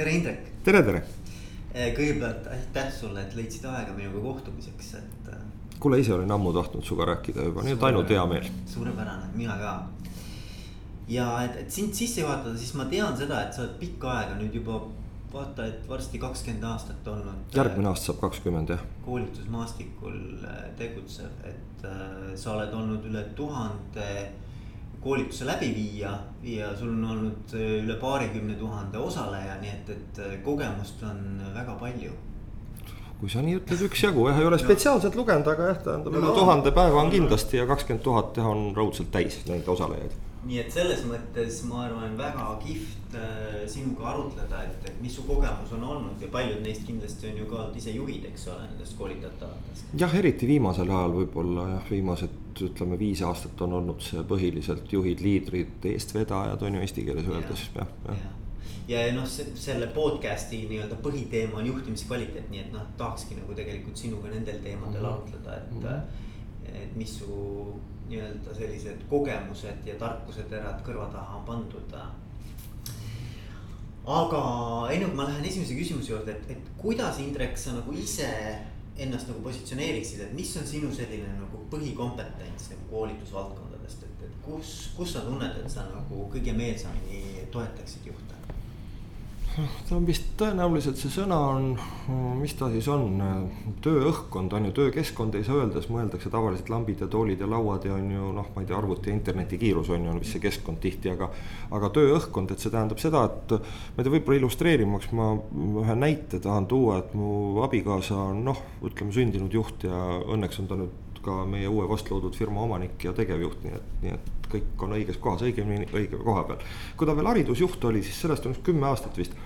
tere, Indrek. tere, tere. kõigepealt aitäh sulle, et leidsid aega minuga kohtumiseks, et. kuule, ise olin ammu tahtnud sinuga rääkida juba, nii et ainult hea meel. suurepärane, mina ka. ja et, et sind sisse juhatada, siis ma tean seda, et sa oled pikka aega nüüd juba vaata, et varsti kakskümmend aastat olnud. järgmine aasta saab kakskümmend jah. koolitusmaastikul tegutsev, et äh, sa oled olnud üle tuhande koolituse läbi viia ja sul on olnud äh, üle paarikümne tuhande osaleja, nii et, et äh, kogemust on väga palju. kui sa nii ütled, üksjagu jah, ei ole spetsiaalselt no. lugenud, aga jah, tähendab üle no, tuhande päeva on kindlasti ja kakskümmend tuhat jah, on raudselt täis neid osalejaid nii et selles mõttes ma arvan, väga kihvt äh, sinuga arutleda, et, et mis su kogemus on olnud ja paljud neist kindlasti on ju ka ise juhid, eks ole, nendest koolitatavatest. jah, eriti viimasel ajal võib-olla jah, viimased ütleme viis aastat on olnud see põhiliselt juhid, liidrid, eestvedajad on ju eesti keeles öeldes ja, jah, jah ja, ja noh, selle podcast'i nii-öelda põhiteema on juhtimise kvaliteet, nii et noh, tahakski nagu tegelikult sinuga nendel teemadel mhm. arutleda, et mm, -hmm. et mis su nii-öelda sellised kogemused ja tarkuseterad kõrva taha on pandud. aga enne kui ma lähen esimese küsimuse juurde, et, et kuidas Indrek, sa nagu ise ennast nagu positsioneeriksid, et mis on sinu selline nagu põhikompetents nagu koolitusvaldkondadest, et, et kus, kus sa tunned, et sa nagu kõige meelsamini toetaksid juhte? Ta on vist tõenäoliselt see sõna on, mis ta siis on, tööõhkkond on ju, töökeskkond ei saa öelda, siis mõeldakse tavaliselt lambid ja toolid ja lauad ja on ju noh, ma ei tea, arvuti ja interneti kiirus on ju, on vist see keskkond tihti, aga. aga tööõhkkond, et see tähendab seda, et ma ei tea, võib-olla illustreerimaks ma ühe näite tahan tuua, et mu abikaasa on noh, ütleme sündinud juht ja õnneks on ta nüüd ka meie uue vastloodud firma omanik ja tegevjuht, nii et, nii et kõik on õiges kohas, õigemini õige koha peal. kui ta veel haridusjuht oli, siis sellest on kümme aastat vist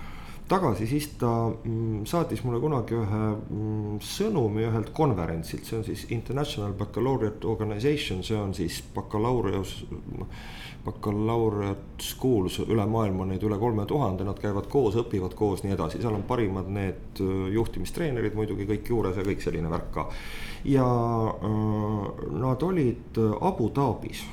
tagasi, siis ta mm, saatis mulle kunagi ühe mm, sõnumi ühelt konverentsilt, see on siis International Baccalaureate Organization, see on siis bakalaureus, baccalaureate schools üle maailma, neid üle kolme tuhande, nad käivad koos, õpivad koos, nii edasi, seal on parimad need äh, juhtimistreenerid muidugi kõik juures ja kõik selline värk ka. ja äh, nad olid Abu Dhabis.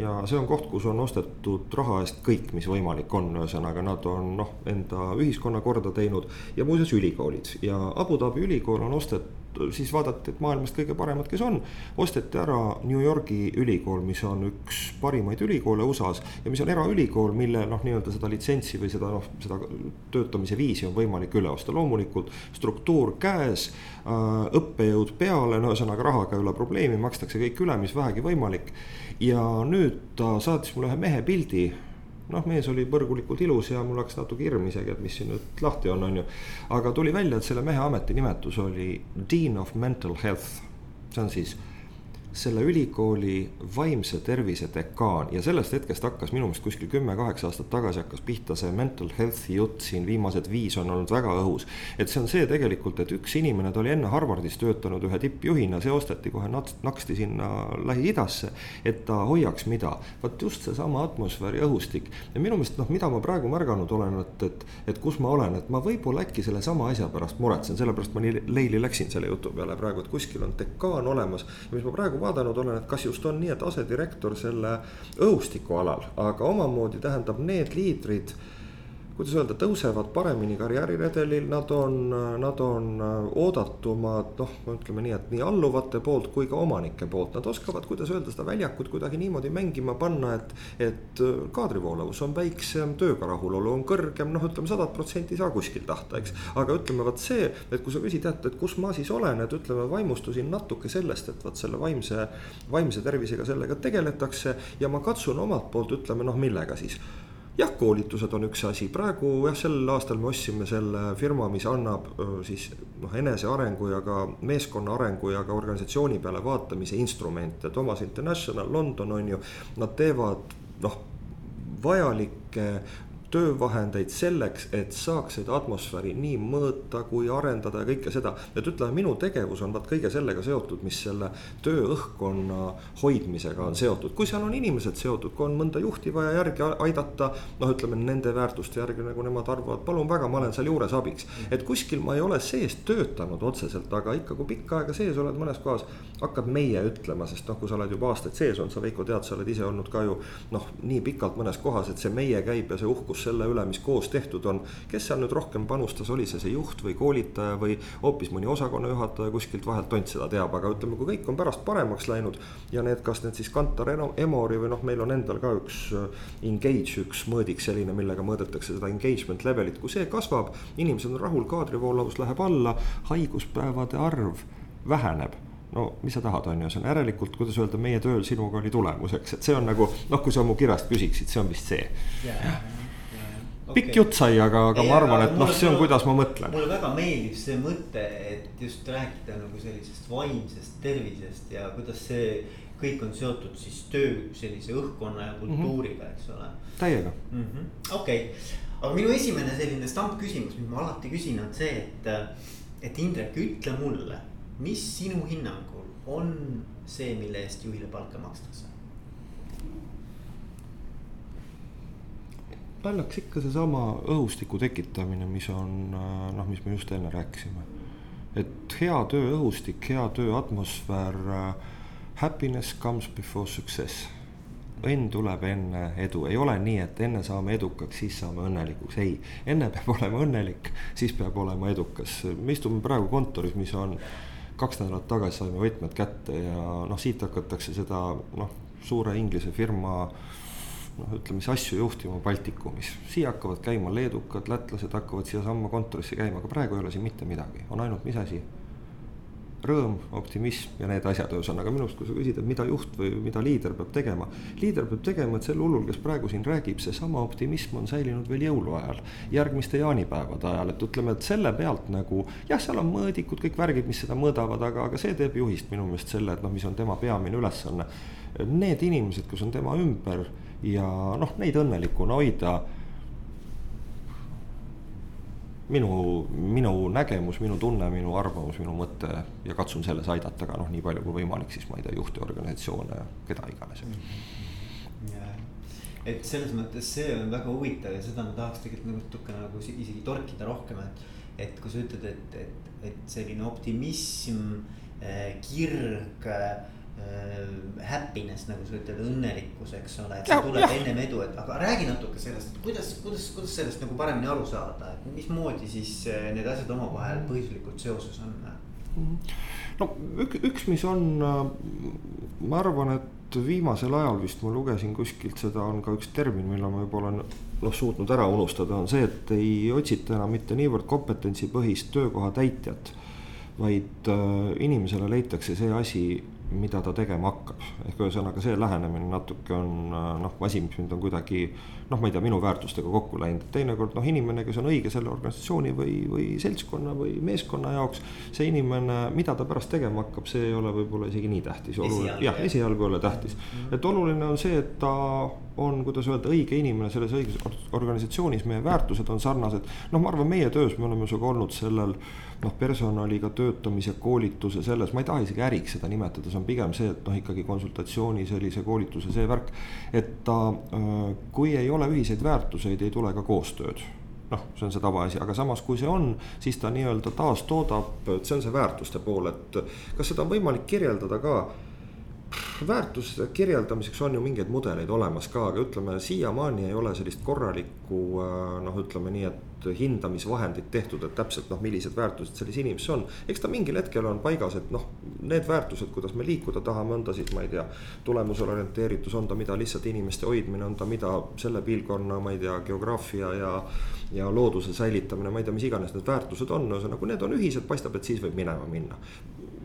Ja see on koht, kus on ostetud raha eest kõik, mis võimalik on, ühesõnaga nad on noh, enda ühiskonna korda teinud. Ja muuseas ülikoolid. Ja Abu Dhabi ülikool on ostetud siis vaadati, et maailmast kõige paremad, kes on, osteti ära New Yorgi ülikool, mis on üks parimaid ülikoole USA-s ja mis on eraülikool, mille noh, nii-öelda seda litsentsi või seda noh, seda töötamise viisi on võimalik üle osta, loomulikult struktuur käes äh,, õppejõud peale, no ühesõnaga rahaga ei ole probleemi, makstakse kõik üle, mis vähegi võimalik. Ja nüüd ta saatis mulle ühe mehe pildi noh, mees oli põrgulikult ilus ja mul hakkas natuke hirm isegi, et mis siin nüüd lahti on, on ju. aga tuli välja, et selle mehe ametinimetus oli Dean of Mental Health. see on siis selle ülikooli vaimse tervise dekaan ja sellest hetkest hakkas minu meelest kuskil kümme-kaheksa aastat tagasi hakkas pihta see mental health'i jutt siin viimased viis on olnud väga õhus. et see on see tegelikult, et üks inimene, ta oli enne Harvardis töötanud ühe tippjuhina, see osteti kohe naksti sinna Lähi-Idasse. et ta hoiaks mida, vot just seesama atmosfääri õhustik ja minu meelest noh, mida ma praegu märganud olen, et, et, et kus ma olen, et ma võib-olla äkki sellesama asja pärast muretsen, sellepärast ma nii leili läksin selle jutu peale praegu, et kuskil on dekaan olemas ja mis ma praegu praegu vaadanud olen, et kas just on nii, et asedirektor selle õhustiku alal, aga omamoodi tähendab need liidrid kuidas öelda, tõusevad paremini karjääriredelil, nad on, nad on oodatumad, noh, ütleme nii, et nii alluvate poolt kui ka omanike poolt, nad oskavad, kuidas öelda, seda väljakut kuidagi niimoodi mängima panna, et. et kaadrivoolavus on väiksem, tööga rahulolu on kõrgem, noh, ütleme sadat protsenti ei saa kuskil tahta, eks. aga ütleme vot see, et kui sa küsid, et, et kus ma siis olen, et ütleme, vaimustusin natuke sellest, et vot selle vaimse, vaimse tervisega sellega tegeletakse ja ma katsun omalt poolt, ütleme noh, millega siis jah, koolitused on üks asi, praegu jah, sel aastal me ostsime selle firma, mis annab siis noh, enesearengu ja ka meeskonna arengu ja ka organisatsiooni peale vaatamise instrumente, Thomas International London on ju. Nad teevad noh, vajalikke töövahendeid selleks, et saaks seda atmosfääri nii mõõta kui arendada ja kõike seda. et ütleme, minu tegevus on vaat kõige sellega seotud, mis selle tööõhkkonna hoidmisega on seotud, kui seal on inimesed seotud, kui on mõnda juhti vaja järgi aidata. noh, ütleme nende väärtuste järgi, nagu nemad arvavad, palun väga, ma olen seal juures abiks. et kuskil ma ei ole sees töötanud otseselt, aga ikka, kui pikka aega sees oled mõnes kohas, hakkad meie ütlema, sest noh, kui sa oled juba aastaid sees olnud, sa Veiko tead, sa oled ise olnud ka ju noh, nii pikalt mõnes kohas, et see meie käib ja see uhkus rõõmus selle üle, mis koos tehtud on. kes seal nüüd rohkem panustas, oli see see juht või koolitaja või hoopis mõni osakonna juhataja kuskilt vahelt, tont seda teab, aga ütleme, kui kõik on pärast paremaks läinud. ja need, kas need siis Kantar Emori või noh, meil on endal ka üks äh, engage, üks mõõdik selline, millega mõõdetakse seda engagement levelit, kui see kasvab. inimesed on rahul, kaadrivoolavus läheb alla, haiguspäevade arv väheneb no mis sa tahad, on ju, see on järelikult, kuidas öelda, meie tööl sinuga oli tulemuseks, et see on nagu noh, kui sa mu kirjast küsiksid, see on vist see yeah.. Okay. pikk jutt sai, aga, aga ja, ma arvan, et noh, see on, kuidas ma mõtlen. mulle väga meeldib see mõte, et just rääkida nagu sellisest vaimsest tervisest ja kuidas see kõik on seotud siis töö sellise õhkkonna ja kultuuriga mm, -hmm. eks ole. täiega mm -hmm.. okei okay., aga minu esimene selline stampküsimus, mis ma alati küsin, on see, et, et Indrek, ütle mulle mis sinu hinnangul on see, mille eest juhile palka makstakse? Naljakas ikka seesama õhustiku tekitamine, mis on noh, mis me just enne rääkisime. et hea tööõhustik, hea tööatmosfäär. Happiness comes before success. õnn tuleb enne edu, ei ole nii, et enne saame edukaks, siis saame õnnelikuks, ei. enne peab olema õnnelik, siis peab olema edukas, me istume praegu kontoris, mis on kaks nädalat tagasi saime võtmed kätte ja noh, siit hakatakse seda noh, suure Inglise firma noh, ütleme siis asju juhtima Baltikumis. siia hakkavad käima leedukad, lätlased hakkavad siiasamma kontorisse käima, aga praegu ei ole siin mitte midagi, on ainult mis asi rõõm, optimism ja need asjad, ühesõnaga minu arust, kui sa küsid, et mida juht või mida liider peab tegema. liider peab tegema, et sel hullul, kes praegu siin räägib, seesama optimism on säilinud veel jõuluajal. järgmiste jaanipäevade ajal, et ütleme, et selle pealt nagu jah, seal on mõõdikud, kõik värgid, mis seda mõõdavad, aga, aga see teeb juhist minu meelest selle, et noh, mis on tema peamine ülesanne. Need inimesed, kes on tema ümber ja noh, neid õnnelikuna hoida minu, minu nägemus, minu tunne, minu arvamus, minu mõte ja katsun selles aidata ka noh, nii palju kui võimalik, siis ma ei tea, juhte, organisatsioone, keda iganes. et selles mõttes see on väga huvitav ja seda ma tahaks tegelikult nagu natuke nagu isegi torkida rohkem, et. et kui sa ütled, et, et, et selline optimism, eh, kirg Äh, happiness, nagu sa ütled, õnnelikkus, eks ole, et see ja, tuleb ja. ennem edu, et aga räägi natuke sellest, et kuidas, kuidas, kuidas sellest nagu paremini aru saada, et mismoodi siis äh, need asjad omavahel põhjuslikult seoses on? no üks, üks, mis on, äh, ma arvan, et viimasel ajal vist ma lugesin kuskilt seda, on ka üks termin, mille ma juba olen noh, suutnud ära unustada, on see, et ei otsita enam mitte niivõrd kompetentsipõhist töökoha täitjat. vaid äh, inimesele leitakse see asi mida ta tegema hakkab. ehk ühesõnaga see lähenemine natuke on noh, asi, mis mind on kuidagi noh, ma ei tea, minu väärtustega kokku läinud. teinekord noh, inimene, kes on õige selle organisatsiooni või, või seltskonna või meeskonna jaoks. see inimene, mida ta pärast tegema hakkab, see ei ole võib-olla isegi nii tähtis. jah, esialgu ei ole tähtis. -hmm. et oluline on see, et ta on, kuidas öelda, õige inimene selles õiges organisatsioonis, meie väärtused on sarnased. noh, ma arvan, meie töös me oleme sinuga olnud sellel noh, personaliga töötamise, koolituse selles, ma ei taha isegi äriks seda nimetada, see on pigem see, et noh, ikkagi konsultatsiooni sellise koolituse, see värk. et ta, kui ei ole ühiseid väärtuseid, ei tule ka koostööd noh, see on see tavaasi, aga samas, kui see on, siis ta nii-öelda taastoodab, see on see väärtuste pool, et kas seda on võimalik kirjeldada ka väärtuste kirjeldamiseks on ju mingeid mudeleid olemas ka, aga ütleme siiamaani ei ole sellist korralikku äh, noh, ütleme nii, et hindamisvahendit tehtud, et täpselt noh, millised väärtused selles inimeses on. eks ta mingil hetkel on paigas, et noh, need väärtused, kuidas me liikuda tahame, on ta siis, ma ei tea, tulemusele orienteeritus, on ta mida lihtsalt inimeste hoidmine, on ta mida selle piirkonna, ma ei tea, geograafia ja. ja looduse säilitamine, ma ei tea, mis iganes need väärtused on, ühesõnaga, need on ühised, paistab, et siis võib minema minna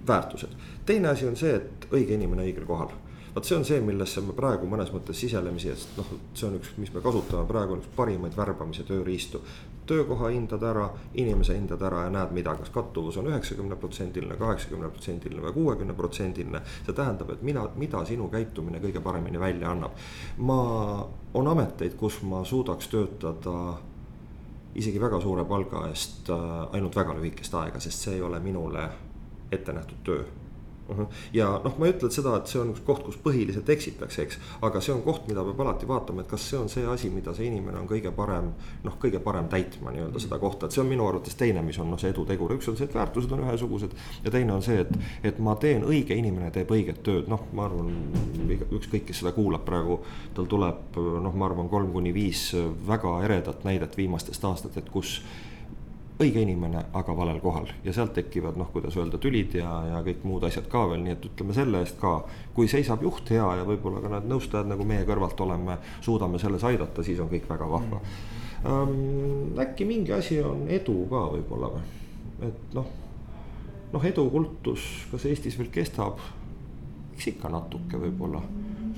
väärtused. teine asi on see, et õige inimene õigel kohal. vot see on see, millesse me praegu mõnes mõttes siselemisi, et noh, see on üks, mis me kasutame praegu on üks parimaid värbamise tööriistu. töökoha hindad ära, inimese hindad ära ja näed, mida, kas kattuvus on üheksakümne protsendiline, kaheksakümne protsendiline või kuuekümne protsendiline. see tähendab, et mina, mida sinu käitumine kõige paremini välja annab. ma, on ameteid, kus ma suudaks töötada isegi väga suure palga eest äh, ainult väga lühikest aega, sest see ei ole minule ette nähtud töö. ja noh, ma ei ütle seda, et see on üks koht, kus põhiliselt eksitakse, eks. aga see on koht, mida peab alati vaatama, et kas see on see asi, mida see inimene on kõige parem. noh, kõige parem täitma nii-öelda seda kohta, et see on minu arvates teine, mis on noh, see edutegur, üks on see, et väärtused on ühesugused. ja teine on see, et, et ma teen, õige inimene teeb õiget tööd, noh, ma arvan, ükskõik, kes seda kuulab praegu. tal tuleb noh, ma arvan, kolm kuni viis väga eredat näidet viimastest aastatest, kus õige inimene, aga valel kohal ja sealt tekivad noh, kuidas öelda, tülid ja, ja kõik muud asjad ka veel, nii et ütleme selle eest ka. kui seisab juht hea ja võib-olla ka need nõustajad, nagu meie kõrvalt oleme, suudame selles aidata, siis on kõik väga vahva ähm,. äkki mingi asi on edu ka võib-olla või, et noh, noh, edukultus, kas Eestis veel kestab? eks ikka natuke võib-olla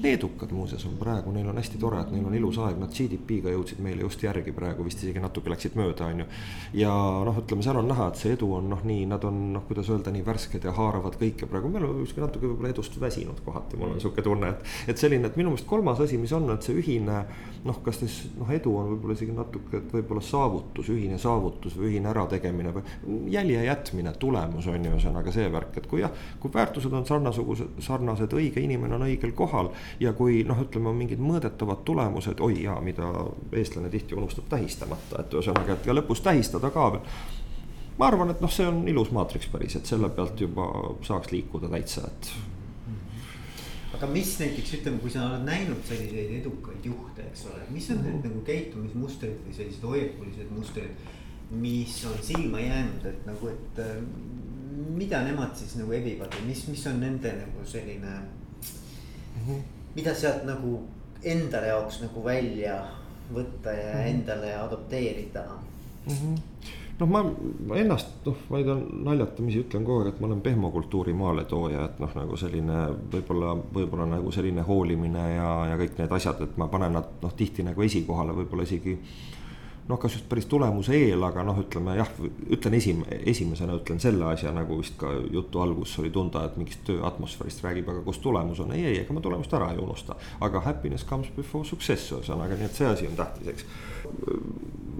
leedukad muuseas on praegu, neil on hästi tore, et neil on ilus aeg, nad GDP-ga jõudsid meile just järgi praegu vist isegi natuke läksid mööda, on ju. ja noh, ütleme, seal on näha, et see edu on noh, nii, nad on noh, kuidas öelda, nii värsked ja haaravad kõike praegu, me oleme kuskil natuke võib-olla edust väsinud kohati, mul on sihuke tunne, et. et selline, et minu meelest kolmas asi, mis on, et see ühine noh, kas siis noh, edu on võib-olla isegi natuke, et võib-olla saavutus, ühine saavutus või ühine ärategemine või jälje jätmine, tulemus on ju ühesõnaga see värk, et kui jah, kui väärtused on sarnasugused, sarnased, õige inimene on õigel kohal ja kui noh, ütleme, on mingid mõõdetavad tulemused, oi jaa, mida eestlane tihti unustab tähistamata, et ühesõnaga, et ja lõpus tähistada ka veel. ma arvan, et noh, see on ilus maatriks päris, et selle pealt juba saaks liikuda täitsa, et aga mis näiteks ütleme, kui sa oled näinud selliseid edukaid juhte, eks ole, mis on need mm -hmm. nagu käitumismustrid või sellised hoiakulised mustrid. mis on silma jäänud, et nagu, et mida nemad siis nagu evivad või mis, mis on nende nagu selline mm. -hmm mida sealt nagu endale jaoks nagu välja võtta ja mm -hmm. endale adopteerida mm. -hmm noh, ma, ennast, noh, ma ei tea, naljatamisi ütlen kogu aeg, et ma olen pehmokultuuri maaletooja, et noh, nagu selline võib-olla, võib-olla nagu selline hoolimine ja, ja kõik need asjad, et ma panen nad noh, tihti nagu esikohale, võib-olla isegi noh, kas just päris tulemuse eel, aga noh, ütleme jah, ütlen esim-, esimesena ütlen selle asja nagu vist ka jutu algus oli tunda, et mingist töö atmosfäärist räägib, aga kus tulemus on, ei, ei, ega ma tulemust ära ei unusta. aga happiness comes before success ühesõnaga, nii et see asi on tähtis, eks.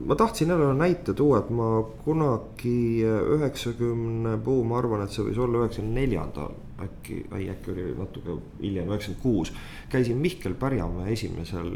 ma tahtsin jälle näite tuua, et ma kunagi üheksakümne puu, ma arvan, et see võis olla üheksakümne neljandal äkki, ei äkki oli natuke hiljem, üheksakümmend kuus. käisin Mihkel Pärjamäe esimesel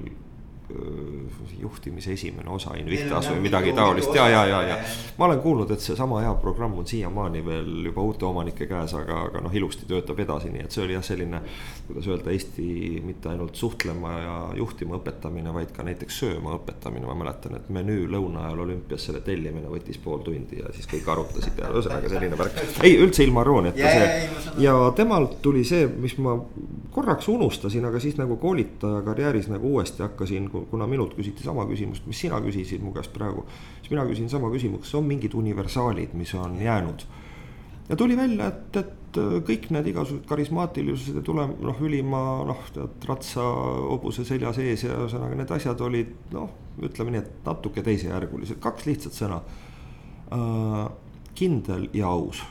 juhtimise esimene osa Invictas või midagi taolist ja, ja, ja, ja. ma olen kuulnud, et seesama hea programm on siiamaani veel juba uute omanike käes, aga, aga noh, ilusti töötab edasi, nii et see oli jah, selline. kuidas öelda, Eesti mitte ainult suhtlema ja juhtima õpetamine, vaid ka näiteks sööma õpetamine, ma mäletan, et menüü lõuna ajal olümpias selle tellimine võttis pool tundi ja siis kõik arutasid ja ühesõnaga selline värk. ei, üldse ilma irooniata see ja temalt tuli see, mis ma korraks unustasin, aga siis nagu koolitaja karjääris nagu uuesti hakkasin kuna minult küsiti sama küsimust, mis sina küsisid mu käest praegu. siis mina küsin sama küsimust, kas on mingid universaalid, mis on jäänud. ja tuli välja, et, et kõik need igasugused karismaatilisused ja tule-, noh, ülima noh, tead ratsa hobuse selja sees ja ühesõnaga need asjad olid noh, ütleme nii, et natuke teisejärgulised, kaks lihtsat sõna äh,. kindel ja aus.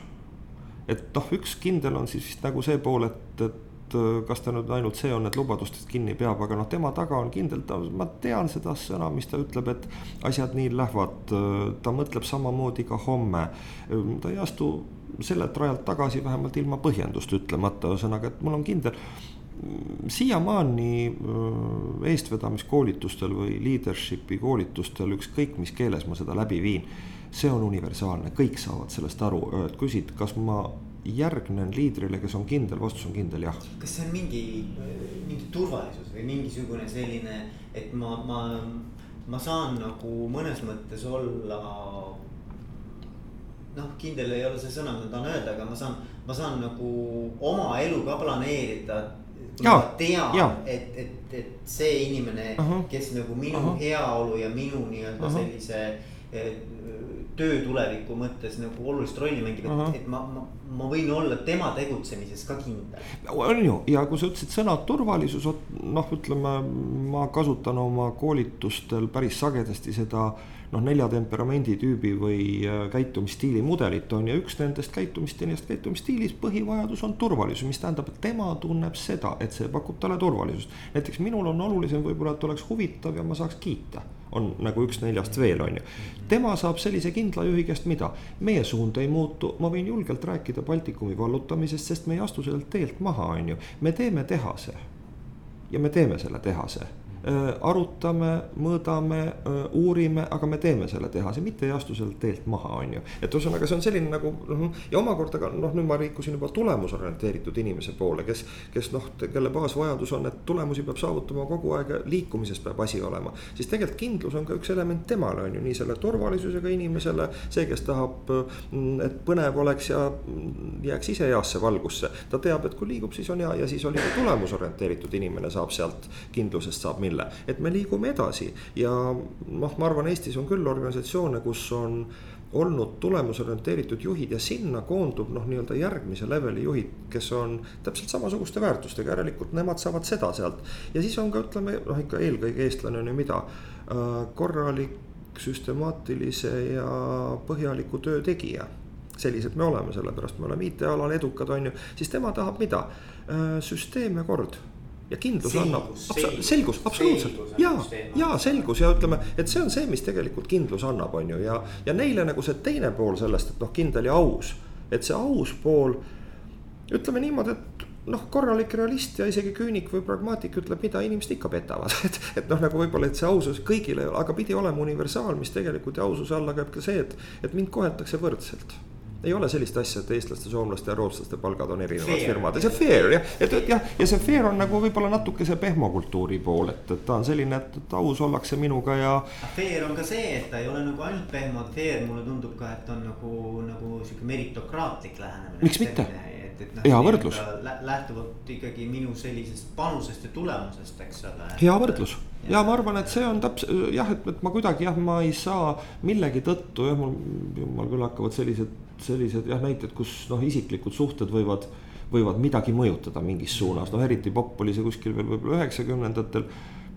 et noh, üks kindel on siis vist nagu see pool, et, et et äh, kas ta nüüd ainult see on, et lubadustest kinni peab, aga noh, tema taga on kindel, ta, ma tean seda sõna, mis ta ütleb, et asjad nii lähevad. Äh, ta mõtleb samamoodi ka homme. Äh, ta ei astu sellelt rajalt tagasi vähemalt ilma põhjendust ütlemata, ühesõnaga, et mul on kindel siiamaani eestvedamiskoolitustel või leadership'i koolitustel, ükskõik mis keeles ma seda läbi viin, see on universaalne, kõik saavad sellest aru, küsid, kas ma järgnen liidrile, kes on kindel, vastus on kindel jah. kas see on mingi, mingi turvalisus või mingisugune selline, et ma, ma, ma saan nagu mõnes mõttes olla. noh, kindel ei ole see sõna, mida ma tahan öelda, aga ma saan, ma saan nagu oma elu ka planeerida. ma tean, et, et, et see inimene uh, -huh. kes nagu minu uh -huh. heaolu ja minu nii-öelda uh -huh. sellise töö tuleviku mõttes nagu olulist rolli mängib, et uh, -huh. et ma, ma, ma võin olla tema tegutsemises ka kindel. on ju, ja kui sa ütlesid sõna turvalisus, noh, ütleme, ma kasutan oma koolitustel päris sagedasti seda noh, nelja temperamendi tüübi või äh, käitumisstiili mudelit on ja üks nendest käitumisstiilist, käitumisstiilis põhivajadus on turvalisus, mis tähendab, et tema tunneb seda, et see pakub talle turvalisust. näiteks minul on olulisem võib-olla, et oleks huvitav ja ma saaks kiita on nagu üks neljast veel, on ju. tema saab sellise kindla juhi käest mida? meie suund ei muutu, ma võin julgelt rääkida Baltikumi vallutamisest, sest me ei astu sellelt teelt maha, on ju. me teeme tehase. ja me teeme selle tehase arutame, mõõdame, äh, uurime, aga me teeme selle tehase, mitte ei astu sellelt teelt maha, on ju. et ühesõnaga, see on selline nagu noh, ja omakorda ka noh, nüüd ma liikusin juba tulemusorienteeritud inimese poole, kes, kes noh, kelle baasvajadus on, et tulemusi peab saavutama kogu aeg liikumises peab asi olema. siis tegelikult kindlus on ka üks element temale on ju, nii selle turvalisusega inimesele, see, kes tahab, mm, et põnev oleks ja mm, jääks ise heasse valgusse. ta teab, et kui liigub, siis on hea ja siis oli tulemusorienteeritud inimene saab sealt kindlusest saab minna mille, et me liigume edasi. Ja noh, ma arvan, Eestis on küll organisatsioone, kus on olnud tulemusorienteeritud juhid ja sinna koondub noh, nii-öelda järgmise leveli juhid, kes on täpselt samasuguste väärtustega, järelikult nemad saavad seda sealt. ja siis on ka ütleme noh, ikka eelkõige eestlane on ju mida, äh, korralik, süstemaatilise ja põhjaliku töö tegija. Sellised me oleme, sellepärast me oleme IT-alal edukad, on ju, siis tema tahab mida? Äh, süsteem ja kord ja kindlus selgus, annab, selgus, selgus, absoluutselt. ja, ja selgus ja ütleme, et see on see, mis tegelikult kindlus annab, on ju, ja, ja neile nagu see teine pool sellest, et noh, kindel ja aus. et see aus pool, ütleme niimoodi, et noh, korralik realist ja isegi küünik või pragmaatik ütleb, mida inimesed ikka petavad, et, et noh, nagu võib-olla, et see ausus kõigile, aga pidi olema universaal, mis tegelikult ja aususe alla käib ka see, et, et mind koheldakse võrdselt ei ole sellist asja, et eestlaste, soomlaste ja rootslaste palgad on erinevad firmades ja fair jah, et, et jah, ja see fair on nagu võib-olla natuke see pehmo kultuuri pool, et, et ta on selline, et, et aus ollakse minuga ja. Fair on ka see, et ta ei ole nagu ainult pehmo, fair mulle tundub ka, et on nagu, nagu sihuke meritokraatlik lähenemine. miks mitte? et, et noh. hea võrdlus. lähtuvalt ikkagi minu sellisest panusest ja tulemusest, eks ole. hea võrdlus ja, ja ma arvan, et see on täpselt jah, et, et ma kuidagi jah, ma ei saa millegi tõttu jah, mul, mul küll hakkavad sellised, sellised jah näited, kus noh, isiklikud suhted võivad võivad midagi mõjutada mingis suunas, noh eriti popp oli see kuskil veel võib-olla üheksakümnendatel.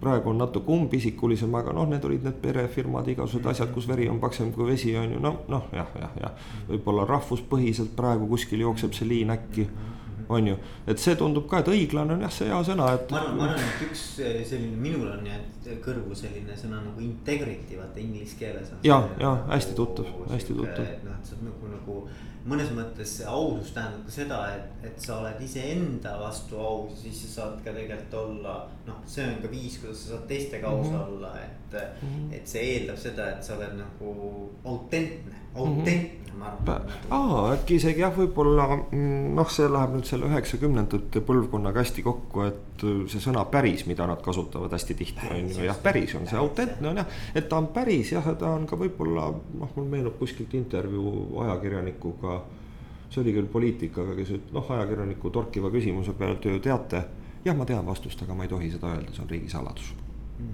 Praegu on natuke umbisikulisem, aga noh, need olid need perefirmad, igasugused asjad, kus veri on paksem kui vesi on ju, noh, noh jah, jah, jah. võib-olla rahvuspõhiselt praegu kuskil jookseb see liin äkki on ju, et see tundub ka, et õiglane on jah, see hea sõna, et. ma arvan, ma arvan, et üks selline, minul on jäänud kõrvu selline sõna nagu integrity, vaata inglise keeles. ja, ja hästi tuttav, hästi tuttav. noh, et sa nagu, nagu mõnes mõttes see ausus tähendab ka seda, et, et sa oled iseenda vastu aus, siis sa saad ka tegelikult olla. noh, see on ka viis, kuidas sa saad teistega aus mm -hmm. olla, et mm, -hmm. et see eeldab seda, et sa oled nagu autentne, autentne mm, -hmm. Ma arvan. aa, äkki isegi jah, võib-olla mm, noh, see läheb nüüd selle üheksakümnendate põlvkonnaga hästi kokku, et see sõna päris, mida nad kasutavad hästi tihti on ju jah, päris on see autentne on jah. et ta on päris jah, ta on ka võib-olla noh, mul meenub kuskilt intervjuu ajakirjanikuga see oli küll poliitik, aga kes ütles, noh, ajakirjaniku torkiva küsimuse peale, et ju teate. jah, ma tean vastust, aga ma ei tohi seda öelda, see on riigisaladus.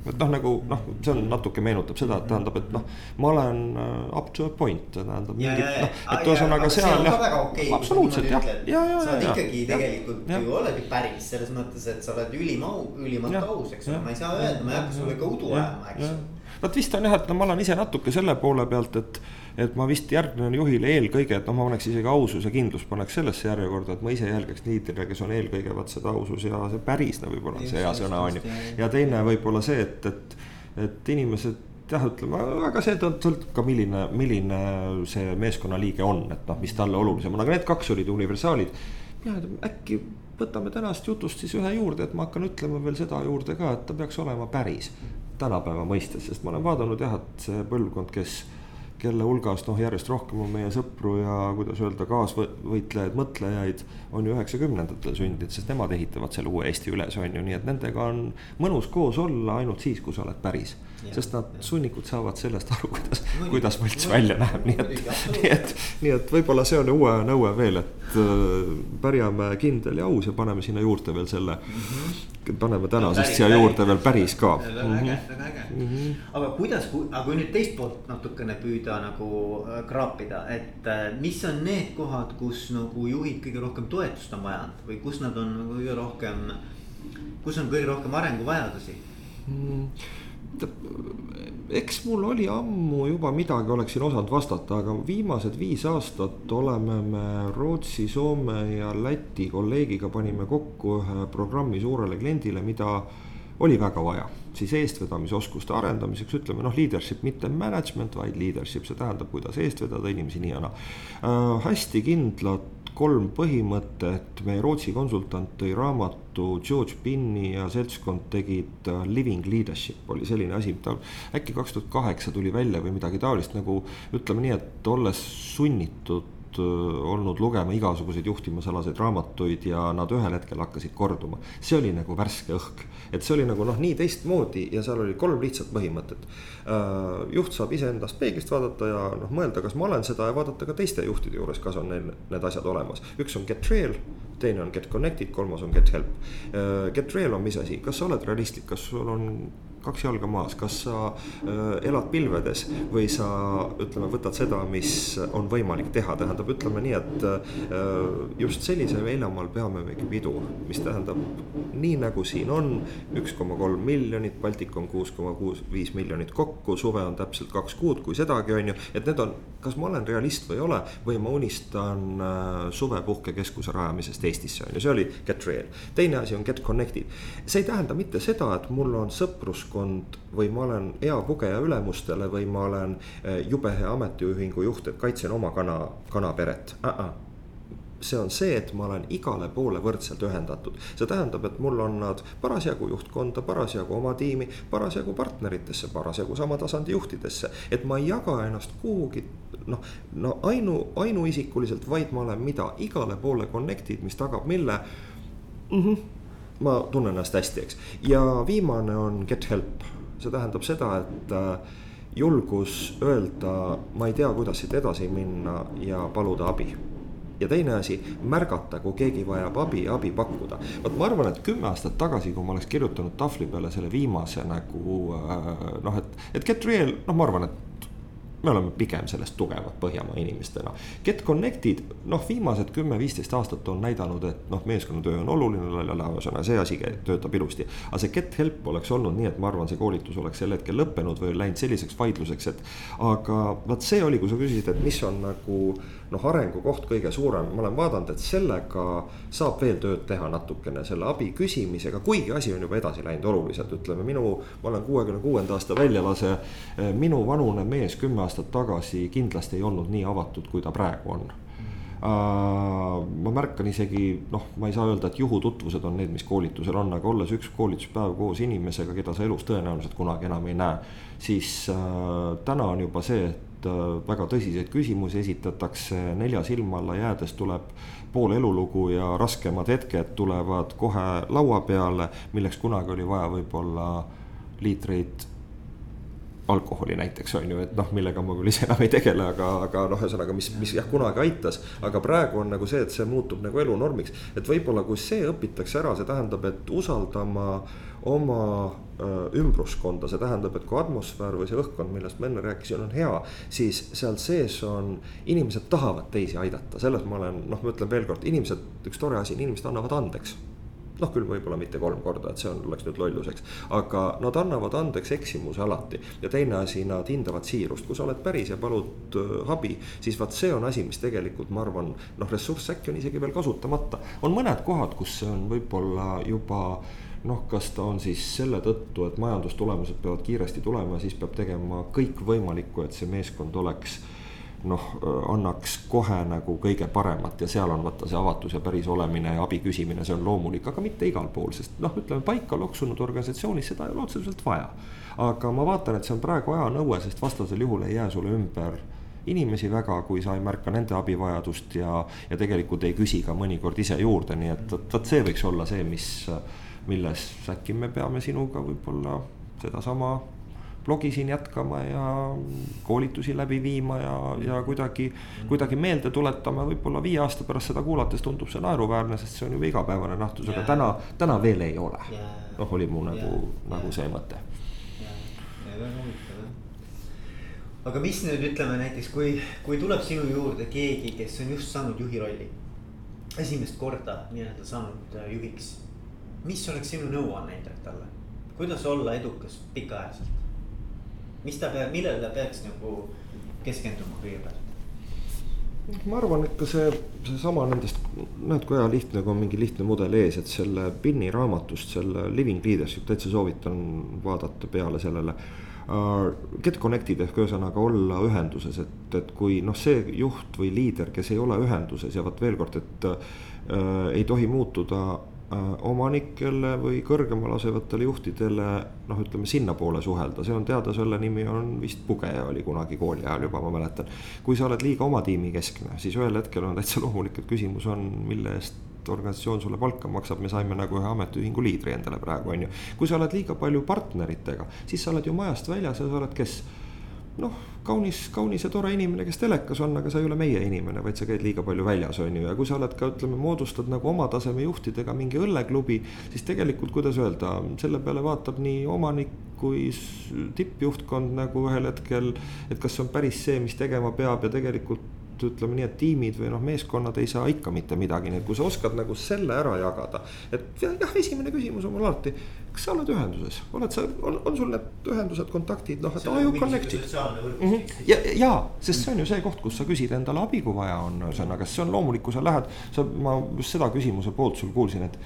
Et noh, nagu noh, see on natuke meenutab seda, et tähendab, et noh, ma olen uh, up to a point, tähendab. noh, et ühesõnaga seal jah. Okay, absoluutselt jah, ja, ja, ja. sa oled ikkagi ja, tegelikult ja. ju oled ju päris selles mõttes, et sa oled ülim au, ülimalt aus, eks ole, ma ei saa öelda, ma ei hakka sulle ka udu ajama, eks ju. vot vist on jah, et no ma olen ise natuke selle poole pealt, et et ma vist järgnen juhile eelkõige, et noh, ma paneks isegi ausus ja kindlus paneks sellesse järjekorda, et ma ise jälgiks liidrile, kes on eelkõige vaat seda ausus ja see päris no võib-olla on see hea sõna on ju. ja teine võib-olla see, et, et, et inimesed jah, ütleme, aga see sõltub ka, milline, milline see meeskonnaliige on, et noh, mis talle olulisem on, aga need kaks olid universaalid. ja äkki võtame tänast jutust siis ühe juurde, et ma hakkan ütlema veel seda juurde ka, et ta peaks olema päris tänapäeva mõistes, sest ma olen vaadanud jah, et see põlvkond, kes kelle hulgas noh, järjest rohkem on meie sõpru ja kuidas öelda, kaasvõitlejaid, mõtlejaid. on ju üheksakümnendatel sündinud, sest nemad ehitavad selle uue Eesti üles, on ju, nii et nendega on mõnus koos olla ainult siis, kui sa oled päris. Sest nad, sunnikud saavad sellest aru, kuidas, kuidas võlts välja näeb, nii et, nii et, nii et võib-olla see on uue nõue veel, et äh, pärjame kindel ja aus ja paneme sinna juurde veel selle mm. -hmm paneme tänasest siia juurde veel päris ka. väga äge, väga äge. Mhm. aga kuidas, aga kui nüüd teist poolt natukene püüda nagu äh, kraapida, et äh, mis on need kohad, kus nagu juhid kõige rohkem toetust on vajanud või kus nad on nagu kõige rohkem, kus on kõige rohkem arenguvajadusi mm.? Eks mul oli ammu juba midagi oleksin osanud vastata, aga viimased viis aastat oleme me Rootsi, Soome ja Läti kolleegiga panime kokku ühe programmi suurele kliendile, mida oli väga vaja siis eestvedamisoskuste arendamiseks, ütleme noh, leadership mitte management, vaid leadership, see tähendab, kuidas eest vedada inimesi nii ja naa äh,. hästi kindlad kolm põhimõtet, meie Rootsi konsultant tõi raamatu, George Binni ja seltskond tegid Living Leadership oli selline asi, ta äkki kaks tuhat kaheksa tuli välja või midagi taolist nagu ütleme nii, et olles sunnitud olnud lugema igasuguseid juhtimisalaseid raamatuid ja nad ühel hetkel hakkasid korduma. see oli nagu värske õhk, et see oli nagu noh, nii teistmoodi ja seal oli kolm lihtsat põhimõtet. Juht saab iseendast peeglist vaadata ja noh, mõelda, kas ma olen seda ja vaadata ka teiste juhtide juures, kas on neil need asjad olemas. üks on get real, teine on get connected, kolmas on get help. Get real on mis asi, kas sa oled realistlik, kas sul on kaks jalga maas, kas sa äh, elad pilvedes või sa ütleme, võtad seda, mis on võimalik teha, tähendab, ütleme nii, et äh, just sellise väljamaal peamegi pidu, mis tähendab nii nagu siin on üks koma kolm miljonit, Baltikum kuus koma kuus, viis miljonit kokku, suve on täpselt kaks kuud, kui sedagi on ju, et need on, kas ma olen realist või ei ole või ma unistan äh, suvepuhkekeskuse rajamisest Eestisse on ju, see oli get real. teine asi on get connected, see ei tähenda mitte seda, et mul on sõprus meeskond või ma olen hea pugeja ülemustele või ma olen eh, jube hea ametiühingu juht, et kaitsen oma kana, kanaperet uh. -uh see on see, et ma olen igale poole võrdselt ühendatud. see tähendab, et mul on nad parasjagu juhtkonda, parasjagu oma tiimi, parasjagu partneritesse, parasjagu sama tasandi juhtidesse. et ma ei jaga ennast kuhugi noh, no ainu, ainuisikuliselt, vaid ma olen mida igale poole connected, mis tagab mille mm. -hmm ma tunnen ennast hästi, eks. ja viimane on get help, see tähendab seda, et äh, julgus öelda, ma ei tea, kuidas siit edasi minna ja paluda abi ja teine asi, märgata, kui keegi vajab abi abi pakkuda. vot ma arvan, et kümme aastat tagasi, kui ma oleks kirjutanud tahvli peale selle viimase nagu äh, noh, et, et get real, noh, ma arvan, et me oleme pigem sellest tugevad Põhjamaa inimestena. Get Connected, noh, viimased kümme-viisteist aastat on näidanud, et noh, meeskonnatöö on oluline, ühesõnaga see asi töötab ilusti. aga see Get Help oleks olnud nii, et ma arvan, see koolitus oleks sel hetkel lõppenud või läinud selliseks vaidluseks, et. aga vot see oli, kui sa küsisid, et mis on nagu noh, arengukoht kõige suurem, ma olen vaadanud, et sellega saab veel tööd teha natukene selle abi küsimisega, kuigi asi on juba edasi läinud oluliselt, ütleme minu, ma olen kuuekümne kuuenda aasta väljalase. minu vanune mees kümme aastat tagasi kindlasti ei olnud nii avatud, kui ta praegu on ma märkan isegi noh, ma ei saa öelda, et juhututvused on need, mis koolitusel on, aga olles üks koolituspäev koos inimesega, keda sa elus tõenäoliselt kunagi enam ei näe. siis uh, täna on juba see, et et äh, väga tõsiseid küsimusi esitatakse, nelja silma alla jäädes tuleb pool elulugu ja raskemad hetked tulevad kohe laua peale, milleks kunagi oli vaja võib-olla liitreid alkoholi näiteks on ju, et noh, millega ma küll ise enam ei tegele, aga, aga noh, ühesõnaga, mis, mis jah, kunagi aitas. aga praegu on nagu see, et see muutub nagu elunormiks, et võib-olla kui see õpitakse ära, see tähendab, et usaldama oma ümbruskonda, see tähendab, et kui atmosfäär või see õhkkond, millest ma enne rääkisin, on hea. siis seal sees on, inimesed tahavad teisi aidata, selles ma olen, noh, ma ütlen veel kord, inimesed, üks tore asi, inimesed annavad andeks noh, küll võib-olla mitte kolm korda, et see on, oleks nüüd lolluseks. aga nad annavad andeks eksimuse alati ja teine asi, nad hindavad siirust, kui sa oled päris ja palud äh, abi. siis vaat see on asi, mis tegelikult ma arvan, noh, ressurss äkki on isegi veel kasutamata. on mõned kohad, kus see on võib-olla juba noh, kas ta on siis selle tõttu, et majandustulemused peavad kiiresti tulema, siis peab tegema kõikvõimalikku, et see meeskond oleks noh, annaks kohe nagu kõige paremat ja seal on vaata see avatus ja päris olemine ja abi küsimine, see on loomulik, aga mitte igal pool, sest noh, ütleme paika loksunud organisatsioonis seda ei ole otseselt vaja. aga ma vaatan, et see on praegu ajanõue, sest vastasel juhul ei jää sulle ümber inimesi väga, kui sa ei märka nende abivajadust ja, ja tegelikult ei küsi ka mõnikord ise juurde, nii et vot see võiks olla see, mis, milles äkki me peame sinuga võib-olla sedasama blogi siin jätkama ja koolitusi läbi viima ja, ja kuidagi, kuidagi meelde tuletama, võib-olla viie aasta pärast seda kuulates tundub see naeruväärne, sest see on juba igapäevane nähtus, aga täna, täna veel ei ole. noh, oli mu nagu, nagu see mõte. väga huvitav jah aga mis nüüd ütleme näiteks, kui, kui tuleb sinu juurde keegi, kes on just saanud juhi rolli. esimest korda nii-öelda saanud äh, juhiks. Mis oleks sinu nõuanne Indrek talle, kuidas olla edukas pikaajaliselt? mis ta peab, millele ta peaks nagu keskenduma kõigepealt? ma arvan, et ka see, seesama nendest, näed, kui hea lihtne, kui on mingi lihtne mudel ees, et selle Binni raamatust, selle Living Leadership, täitsa soovitan vaadata peale sellele uh,. Get connected ehk ühesõnaga olla ühenduses, et, et kui noh, see juht või liider, kes ei ole ühenduses ja vot veel kord, et uh, ei tohi muutuda Äh, omanikele või kõrgemale asevatele juhtidele noh, ütleme sinnapoole suhelda, see on teada, selle nimi on vist pugeja oli kunagi kooli ajal juba, ma mäletan. kui sa oled liiga oma tiimi keskne, siis ühel hetkel on täitsa loomulik, et küsimus on, mille eest organisatsioon sulle palka maksab, me saime nagu ühe ametiühingu liidri endale praegu on ju. kui sa oled liiga palju partneritega, siis sa oled ju majast väljas ja sa oled kes noh, kaunis, kaunis ja tore inimene, kes telekas on, aga sa ei ole meie inimene, vaid sa käid liiga palju väljas, on ju, ja kui sa oled ka ütleme, moodustad nagu oma taseme juhtidega mingi õlleklubi. siis tegelikult, kuidas öelda, selle peale vaatab nii omanik kui tippjuhtkond nagu ühel hetkel. et kas see on päris see, mis tegema peab ja tegelikult ütleme nii, et tiimid või noh, meeskonnad ei saa ikka mitte midagi, nii et kui sa oskad nagu selle ära jagada. et jah, esimene küsimus on mul alati, kas sa oled ühenduses, oled sa, on, on sul need ühendused, kontaktid, noh, et are you connected? Mm -hmm. ja, ja, sest see on ju see koht, kus sa küsid endale abi, kui vaja on, ühesõnaga, see on loomulik, kui sa lähed, sa, ma just seda küsimuse poolt sul kuulsin, et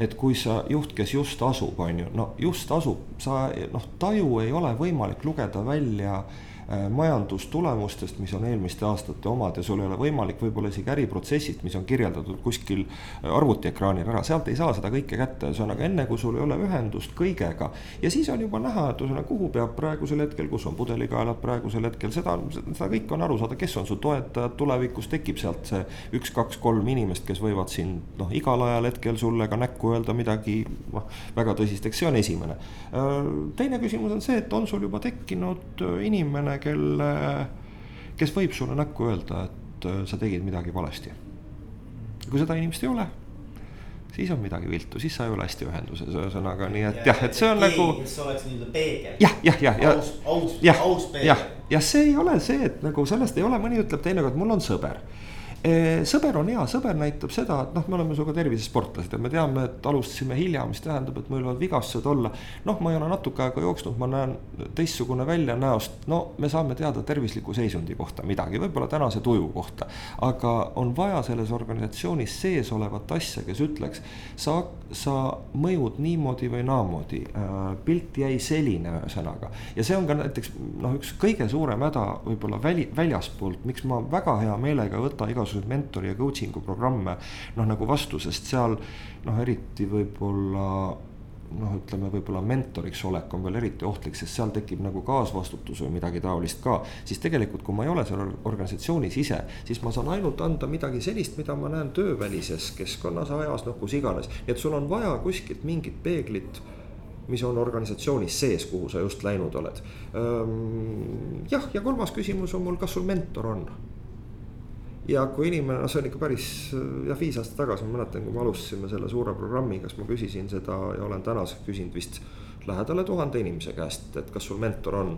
et kui sa juht, kes just asub, on ju, no just asub, sa noh, taju ei ole võimalik lugeda välja Äh, majandustulemustest, mis on eelmiste aastate omad ja sul ei ole võimalik võib-olla isegi äriprotsessid, mis on kirjeldatud kuskil äh, arvutiekraanil ära, sealt ei saa seda kõike kätte, ühesõnaga enne kui sul ei ole ühendust kõigega. ja siis on juba näha, et ühesõnaga, kuhu peab praegusel hetkel, kus on pudelikaelad praegusel hetkel, seda, seda kõike on aru saada, kes on su toetajad, tulevikus tekib sealt see üks, kaks, kolm inimest, kes võivad sind noh, igal ajal hetkel sulle ka näkku öelda midagi noh, väga tõsist, eks see on esimene. Äh, teine küsimus on see, et on sul juba tekkinud inimene, kelle, kes võib sulle näkku öelda, et äh, sa tegid midagi valesti. kui seda inimest ei ole, siis on midagi viltu, siis sa ei ole hästi ühenduses, ühesõnaga nii et jah, et see on nagu. kes oleks nii-öelda peegel. jah, jah, jah, ja. aus, aus, aus peegel. jah, ja see ei ole see, et nagu sellest ei ole, mõni ütleb teinekord, mul on sõber sõber on hea, sõber näitab seda, et noh, me oleme sinuga tervisesportlased ja me teame, et alustasime hilja, mis tähendab, et meil võivad vigastused olla. noh, ma ei ole natuke aega jooksnud, ma näen teistsugune välja näost, no me saame teada tervisliku seisundi kohta midagi, võib-olla tänase tuju kohta. aga on vaja selles organisatsioonis sees olevat asja, kes ütleks, sa, sa mõjud niimoodi või naamoodi äh,. pilt jäi selline ühesõnaga ja see on ka näiteks noh, üks kõige suurem häda võib-olla väli, väljaspoolt, miks ma väga hea meelega ei võta igasuguseid igasuguseid mentori ja coaching'u programme noh, nagu vastu, sest seal noh, eriti võib-olla noh, ütleme võib-olla mentoriks olek on veel eriti ohtlik, sest seal tekib nagu kaasvastutus või midagi taolist ka. siis tegelikult, kui ma ei ole seal organisatsioonis ise, siis ma saan ainult anda midagi sellist, mida ma näen töövälises keskkonnas, ajas, noh kus iganes. nii et sul on vaja kuskilt mingit peeglit mis on organisatsioonis sees, kuhu sa just läinud oled. jah, ja kolmas küsimus on mul, kas sul mentor on ja kui inimene, no see on ikka päris jah, viis aastat tagasi, ma mäletan, kui me alustasime selle suure programmiga, siis ma küsisin seda ja olen tänaseks küsinud vist lähedale tuhande inimese käest, et kas sul mentor on.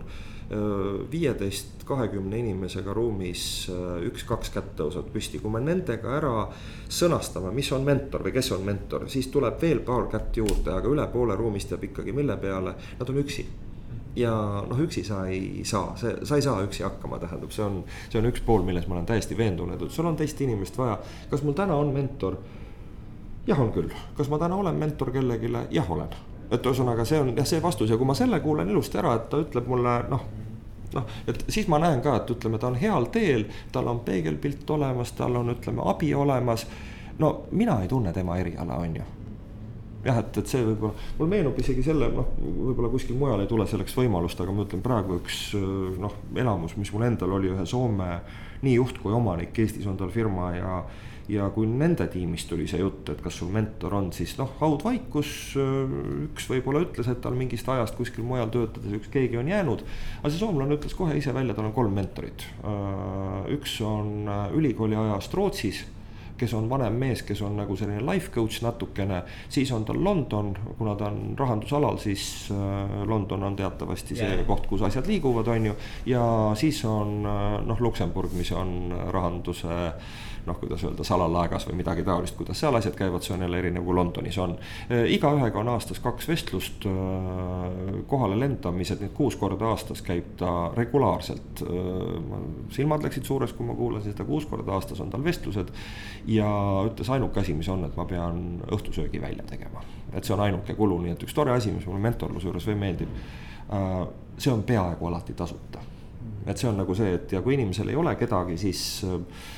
viieteist, kahekümne inimesega ruumis üks-kaks kätt tõusevad püsti, kui me nendega ära sõnastame, mis on mentor või kes on mentor, siis tuleb veel paar kätt juurde, aga üle poole ruumist jääb ikkagi mille peale, nad on üksi ja noh, üksi sa ei saa, see, sa ei saa üksi hakkama, tähendab, see on, see on üks pool, milles ma olen täiesti veendunud, et sul on teist inimest vaja. kas mul täna on mentor? jah, on küll. kas ma täna olen mentor kellelegi? jah, olen. et ühesõnaga, see on jah, see vastus ja kui ma selle kuulen ilusti ära, et ta ütleb mulle noh noh, et siis ma näen ka, et ütleme, ta on heal teel, tal on peegelpilt olemas, tal on, ütleme, abi olemas. no mina ei tunne tema eriala, on ju jah, et, et see võib-olla, mul meenub isegi selle, noh, võib-olla kuskil mujal ei tule selleks võimalust, aga ma ütlen praegu üks noh, elamus, mis mul endal oli ühe Soome nii juht kui omanik, Eestis on tal firma ja ja kui nende tiimist tuli see jutt, et kas sul mentor on, siis noh, haudvaikus. üks võib-olla ütles, et tal mingist ajast kuskil mujal töötades üks keegi on jäänud. aga see soomlane ütles kohe ise välja, tal on kolm mentorit. üks on ülikooli ajast Rootsis kes on vanem mees, kes on nagu selline life coach natukene. siis on tal London, kuna ta on rahandusalal, siis äh, London on teatavasti see yeah. koht, kus asjad liiguvad, on ju. ja siis on äh, noh, Luksemburg, mis on rahanduse noh, kuidas öelda, salalaegas või midagi taolist, kuidas seal asjad käivad, see on jälle erinev kui Londonis on. Äh, igaühega on aastas kaks vestlust, äh, kohale lendamised, need kuus korda aastas käib ta regulaarselt. Äh, silmad läksid suureks, kui ma kuulasin seda, kuus korda aastas on tal vestlused. ja ütles ainuke asi, mis on, et ma pean õhtusöögi välja tegema, et see on ainuke kulu, nii et üks tore asi, mis mulle mentorluse juures veel meeldib. see on peaaegu alati tasuta et see on nagu see, et ja kui inimesel ei ole kedagi, siis,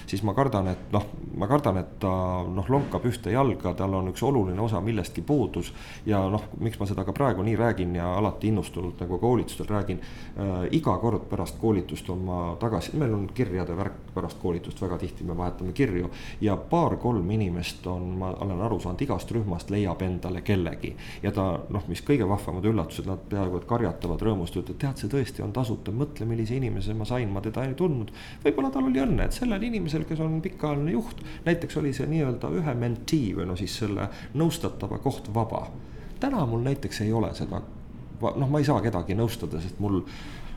siis ma kardan, et noh, ma kardan, et ta noh, lonkab ühte jalga, tal on üks oluline osa millestki puudus. ja noh, miks ma seda ka praegu nii räägin ja alati innustunult nagu koolitustel räägin äh,. iga kord pärast koolitust on ma tagasi, meil on kirjade värk pärast koolitust, väga tihti me vahetame kirju. ja paar-kolm inimest on, ma olen aru saanud, igast rühmast leiab endale kellegi. ja ta noh, mis kõige vahvamad üllatused, nad peaaegu et karjatavad rõõmust, ütlevad, tead, see tõesti on tasuta, mõtle, millise inimese inimese ma sain, ma teda ei tundnud. võib-olla tal oli õnne, et sellel inimesel, kes on pikaajaline juht, näiteks oli see nii-öelda ühe mentee või no siis selle nõustatava koht vaba. täna mul näiteks ei ole seda, noh, ma ei saa kedagi nõustada, sest mul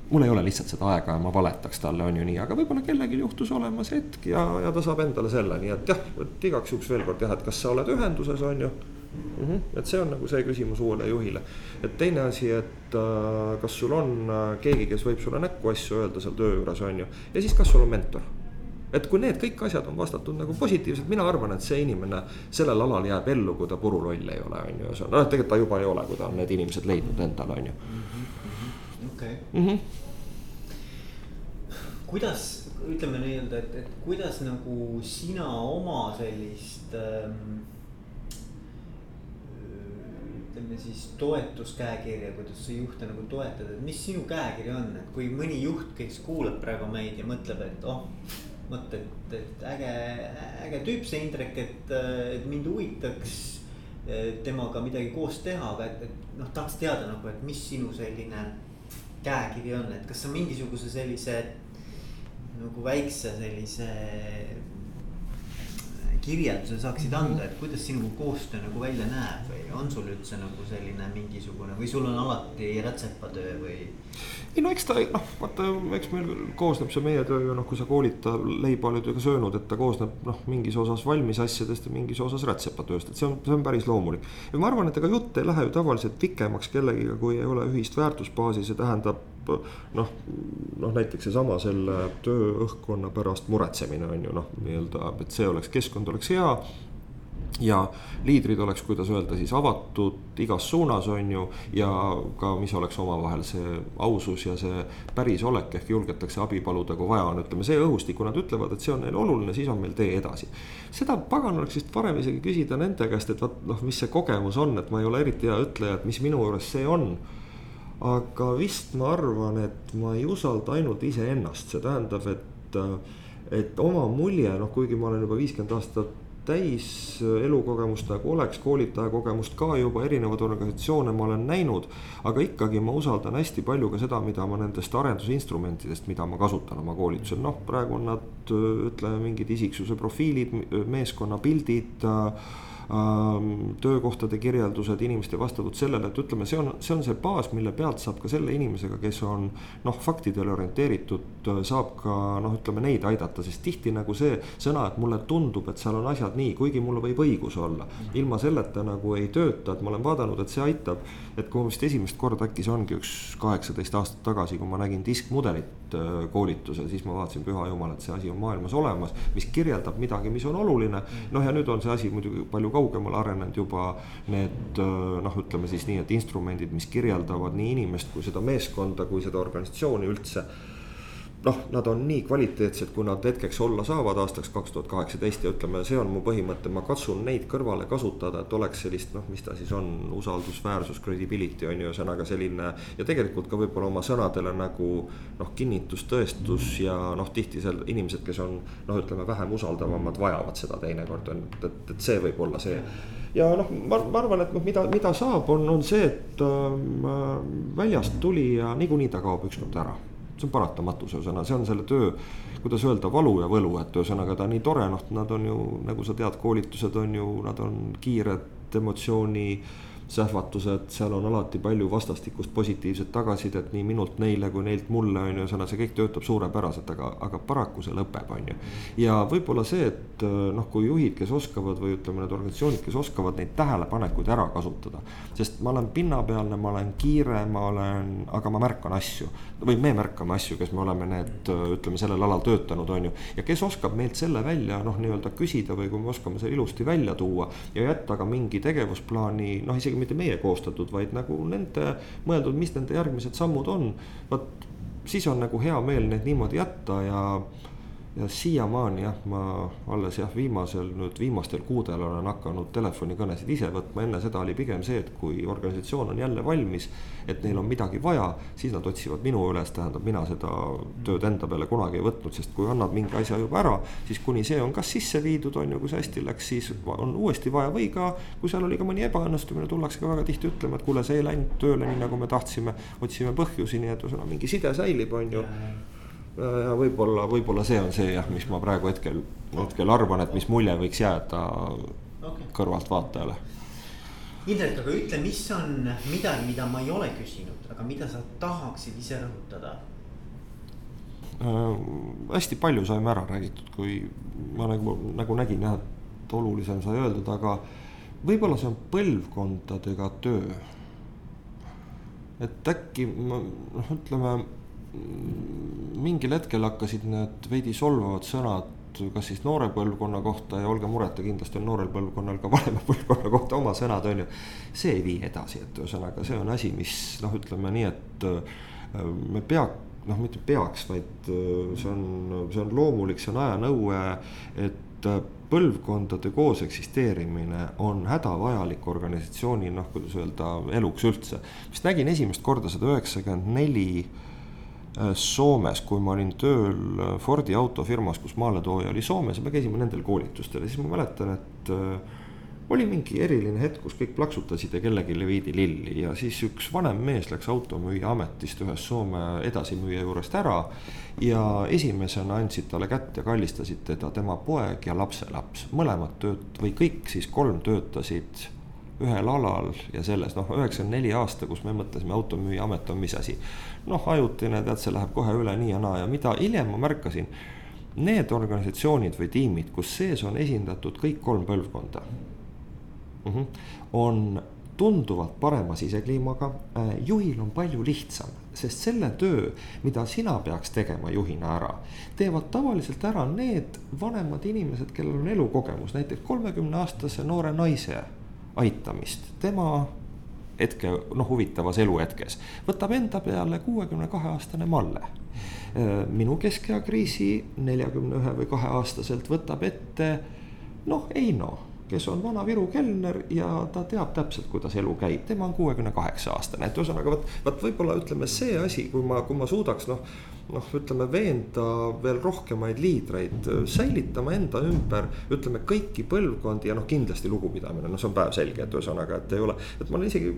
mul ei ole lihtsalt seda aega ja ma valetaks talle, on ju nii, aga võib-olla kellelgi juhtus olema see hetk ja, ja ta saab endale selle, nii et jah, et igaks juhuks veel kord jah, et kas sa oled ühenduses, on ju mm. -hmm. et see on nagu see küsimus uuele juhile. et teine asi, et äh, kas sul on äh, keegi, kes võib sulle näkku asju öelda seal töö juures, on ju. ja siis, kas sul on mentor et kui need kõik asjad on vastatud nagu positiivselt, mina arvan, et see inimene sellel alal jääb ellu, kui ta puruloll ei ole, on ju, noh, tegelikult ta juba ei ole, kui ta on need inimesed leidnud endale, on ju. Mhm, okei. Mhm. kuidas, ütleme nii-öelda, et, et kuidas nagu sina oma sellist ähm, ütleme siis toetuskäekirja, kuidas sa juhte nagu toetada, et mis sinu käekiri on, et kui mõni juht, kes kuulab praegu meid ja mõtleb, et oh. vot, et, et äge, äge tüüp see Indrek, et, et mind huvitaks temaga midagi koos teha, aga et, et noh, tahaks teada nagu, et mis sinu selline käekiri on, et kas sa mingisuguse sellise nagu väikse sellise kirjelduse saaksid mhm. anda, et kuidas sinu koostöö nagu välja näeb või on sul üldse nagu selline mingisugune või sul on alati rätsepatöö või? ei no eks ta noh, vaata, eks meil koosneb see meie töö ju noh, kui sa koolid ta leiba oled ju ka söönud, et ta koosneb noh, mingis osas valmis asjadest ja mingis osas rätsepatööst, et see on, see on päris loomulik. ja ma arvan, et ega jutt ei lähe ju tavaliselt pikemaks kellegiga, kui ei ole ühist väärtusbaasi, see tähendab noh, noh näiteks seesama selle tööõhkkonna pärast muretsemine on ju noh, nii-öelda, et see oleks, keskkond oleks hea ja liidrid oleks, kuidas öelda siis avatud igas suunas, on ju. ja ka, mis oleks omavahel see ausus ja see pärisolek ehk julgetakse abi paluda, kui vaja on, ütleme see õhustik, kui nad ütlevad, et see on neile oluline, siis on meil tee edasi. seda pagan oleks vist parem isegi küsida nende käest, et vot noh, mis see kogemus on, et ma ei ole eriti hea ütleja, et mis minu juures see on aga vist ma arvan, et ma ei usalda ainult iseennast, see tähendab, et, et oma mulje, noh, kuigi ma olen juba viiskümmend aastat täis elukogemust nagu oleks, koolitaja kogemust ka juba, erinevaid organisatsioone ma olen näinud. aga ikkagi ma usaldan hästi palju ka seda, mida ma nendest arendusinstrumentidest, mida ma kasutan oma koolitusel, noh, praegu on nad ütleme mingid isiksuse profiilid, meeskonna pildid äh, töökohtade kirjeldused, inimeste vastavus sellele, et ütleme, see on, see on see baas, mille pealt saab ka selle inimesega, kes on noh, faktidele orienteeritud, saab ka noh, ütleme neid aidata, sest tihti nagu see sõna, et mulle tundub, et seal on asjad nii, kuigi mul võib õigus olla. ilma selleta nagu ei tööta, et ma olen vaadanud, et see aitab. et kui ma vist esimest korda äkki see ongi üks kaheksateist aastat tagasi, kui ma nägin diskmudelit äh, koolitusel, siis ma vaatasin, püha jumal, et see asi on maailmas olemas, mis kirjeldab midagi, mis on oluline. noh, ja nüüd on see asi muidugi palju kaugemale arenenud juba need noh, ütleme siis nii, et instrumendid, mis kirjeldavad nii inimest kui seda meeskonda, kui seda organisatsiooni üldse noh, nad on nii kvaliteetsed, kui nad hetkeks olla saavad aastaks kaks tuhat kaheksateist ja ütleme, see on mu põhimõte, ma katsun neid kõrvale kasutada, et oleks sellist noh, mis ta siis on, usaldusväärsus, credibility on ju, ühesõnaga selline. ja tegelikult ka võib-olla oma sõnadele nagu noh, kinnitus, tõestus ja noh, tihti seal inimesed, kes on noh, ütleme vähem usaldavamad, vajavad seda teinekord on, et, et, et see võib olla see ja noh, ma, ma arvan, et noh, mida, mida saab, on, on see, et äh, väljast tuli ja niikuinii ta kaob ükskord ära see on paratamatus, ühesõnaga, see on selle töö, kuidas öelda, valu ja võlu, et ühesõnaga ta nii tore, noh, nad on ju, nagu sa tead, koolitused on ju, nad on kiired, emotsiooni sähvatused, seal on alati palju vastastikust positiivset tagasisidet nii minult neile kui neilt mulle on ju, ühesõnaga see kõik töötab suurepäraselt, aga, aga paraku see lõpeb, on ju. ja võib-olla see, et noh, kui juhid, kes oskavad või ütleme, need organisatsioonid, kes oskavad neid tähelepanekuid ära kasutada. sest ma olen pinnapealne, ma olen kiire, ma olen, aga ma märkan asju või me märkame asju, kes me oleme need, ütleme sellel alal töötanud, on ju. ja kes oskab meilt selle välja noh, nii-öelda küsida või kui me oskame selle ilusti välja tuua ja jätta ka mingi tegevusplaani, noh, isegi mitte meie koostatud, vaid nagu nende mõeldud, mis nende järgmised sammud on. vot siis on nagu hea meel neid niimoodi jätta ja ja siiamaani jah, ma alles jah, viimasel nüüd viimastel kuudel olen hakanud telefonikõnesid ise võtma, enne seda oli pigem see, et kui organisatsioon on jälle valmis. et neil on midagi vaja, siis nad otsivad minu üles, tähendab, mina seda tööd enda peale kunagi ei võtnud, sest kui annad mingi asja juba ära. siis kuni see on kas sisse viidud, on ju, kui see hästi läks, siis on uuesti vaja või ka. kui seal oli ka mõni ebaõnnestumine, tullakse ka väga tihti ütlema, et kuule, see ei läinud tööle nii nagu me tahtsime. otsime põhjusi, nii et ühesõnaga mingi side säilib, on ju ja võib-olla, võib-olla see on see jah, mis ma praegu hetkel, hetkel arvan, et mis mulje võiks jääda okay. kõrvaltvaatajale. Indrek, aga ütle, mis on midagi, mida ma ei ole küsinud, aga mida sa tahaksid ise rõhutada äh,? hästi palju saime ära räägitud, kui ma nagu, nagu nägin jah, et olulisem sai öeldud, aga võib-olla see on põlvkondadega töö. et äkki ma noh, ütleme mingil hetkel hakkasid need veidi solvavad sõnad, kas siis noore põlvkonna kohta ja olge mureta, kindlasti on noorel põlvkonnal ka vanema põlvkonna kohta oma sõnad, on ju. see ei vii edasi, et ühesõnaga see on asi, mis noh, ütleme nii, et äh, me pea, noh, mitte peaks, vaid äh, see on, see on loomulik, see on ajanõue, et äh, põlvkondade koos eksisteerimine on hädavajalik organisatsiooni noh, kuidas öelda, eluks üldse. vist nägin esimest korda seda üheksakümmend neli Soomes, kui ma olin tööl äh, Fordi autofirmas, kus maaletooja oli Soomes ja me käisime nendel koolitustel ja siis ma mäletan, et äh, oli mingi eriline hetk, kus kõik plaksutasid ja kellelegi viidi lilli ja siis üks vanem mees läks automüüja ametist ühest Soome edasimüüja juurest ära. ja esimesena andsid talle kätt ja kallistasid teda tema poeg ja lapselaps, mõlemad tööt- või kõik siis kolm töötasid ühel alal ja selles noh, üheksakümmend neli aasta, kus me mõtlesime, automüüja amet on mis asi. noh, ajutine, tead, see läheb kohe üle nii ja naa ja mida hiljem ma märkasin. Need organisatsioonid või tiimid, kus sees on esindatud kõik kolm põlvkonda mm. -hmm, on tunduvalt parema sisekliimaga, äh, juhil on palju lihtsam, sest selle töö, mida sina peaks tegema juhina ära, teevad tavaliselt ära need vanemad inimesed, kellel on elukogemus, näiteks kolmekümne aastase noore naise aitamist tema hetke, noh, huvitavas eluhetkes, võtab enda peale kuuekümne kahe aastane Malle. minu keskeakriisi neljakümne ühe või kahe aastaselt võtab ette noh, Eino kes on vana Viru kelner ja ta teab täpselt, kuidas elu käib, tema on kuuekümne kaheksa aastane, et ühesõnaga vot, vot võib-olla ütleme see asi, kui ma, kui ma suudaks noh noh, ütleme veenda veel rohkemaid liidreid, säilitama enda ümber, ütleme kõiki põlvkondi ja noh, kindlasti lugupidamine, noh, see on päevselge, et ühesõnaga, et ei ole, et ma olen isegi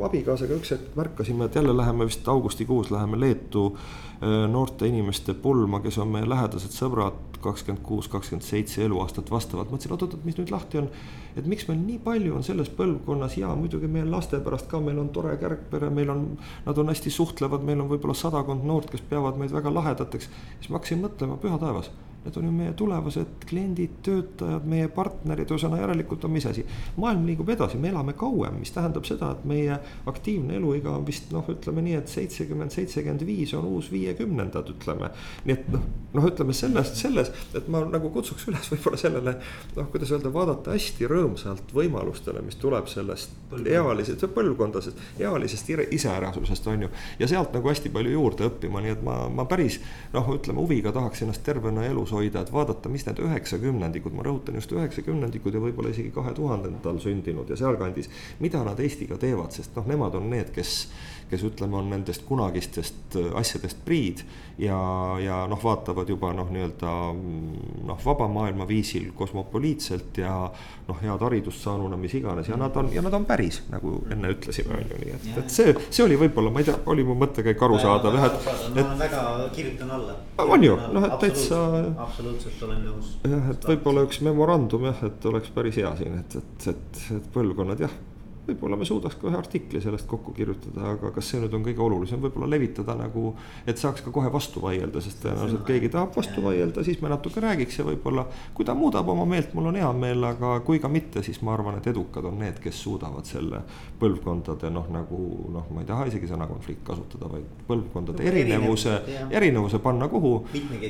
abikaasaga üks hetk märkasime, et jälle läheme vist augustikuus läheme Leetu äh, noorte inimeste pulma, kes on meie lähedased sõbrad, kakskümmend kuus, kakskümmend seitse eluaastat vastavalt. mõtlesin, oot-oot, mis nüüd lahti on. et miks meil nii palju on selles põlvkonnas ja muidugi meie laste pärast ka, meil on tore kärgpere, meil on, nad on hästi suhtlevad, meil on võib-olla sadakond noort, kes peavad meid väga lahedateks. siis ma hakkasin mõtlema, püha taevas Need on ju meie tulevased kliendid, töötajad, meie partnerid, ühesõnaga järelikult on mis asi. maailm liigub edasi, me elame kauem, mis tähendab seda, et meie aktiivne eluiga on vist noh, ütleme nii, et seitsekümmend, seitsekümmend viis on uus viiekümnendad, ütleme. nii et noh, noh, ütleme sellest, selles, et ma nagu kutsuks üles võib-olla sellele noh, kuidas öelda, vaadata hästi rõõmsalt võimalustele, mis tuleb sellest ealisest, põlvkondadest, ealisest iseärasusest on ju. ja sealt nagu hästi palju juurde õppima, nii et ma, ma päris noh, ütleme huviga tahaks ennast tervena elus hoida, et vaadata, mis need üheksakümnendikud, ma rõhutan just üheksakümnendikud ja võib-olla isegi kahe tuhandendal sündinud ja sealkandis. mida nad Eestiga teevad, sest noh, nemad on need, kes, kes ütleme, on nendest kunagistest asjadest priid. ja, ja noh, vaatavad juba noh, nii-öelda noh, vaba maailma viisil kosmopoliitselt ja noh, head haridust saanuna, mis iganes ja nad on, ja nad on päris, nagu enne ütlesime, on ju, nii et, et see, see oli võib-olla, ma ei tea, oli mu mõttekäik arusaadav jah, et. ma väga kirjutan alla. on ju, noh, et täitsa. Absoluutselt olen nõus. jah, et võib-olla üks memorandum jah, et oleks päris hea siin, et, et, et, et põlvkonnad jah võib-olla me suudaks ka ühe artikli sellest kokku kirjutada, aga kas see nüüd on kõige olulisem, võib-olla levitada nagu, et saaks ka kohe vastu vaielda, sest tõenäoliselt keegi tahab vastu vaielda, siis me natuke räägiks ja võib-olla kui ta muudab oma meelt, mul on hea meel, aga kui ka mitte, siis ma arvan, et edukad on need, kes suudavad selle põlvkondade noh, nagu noh, ma ei taha isegi sõna konflikt kasutada, vaid põlvkondade erinevuse, erinevuse panna kuhu.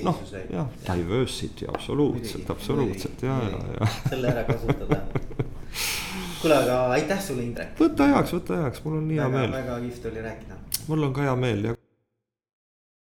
noh, jah, diversity absoluutselt, absoluutselt ja, ja, ja. selle ära kasutada kuule, aga aitäh sulle, Indrek. võta heaks, võta heaks, mul on nii hea meel. väga kihvt oli rääkida. mul on ka hea meel ja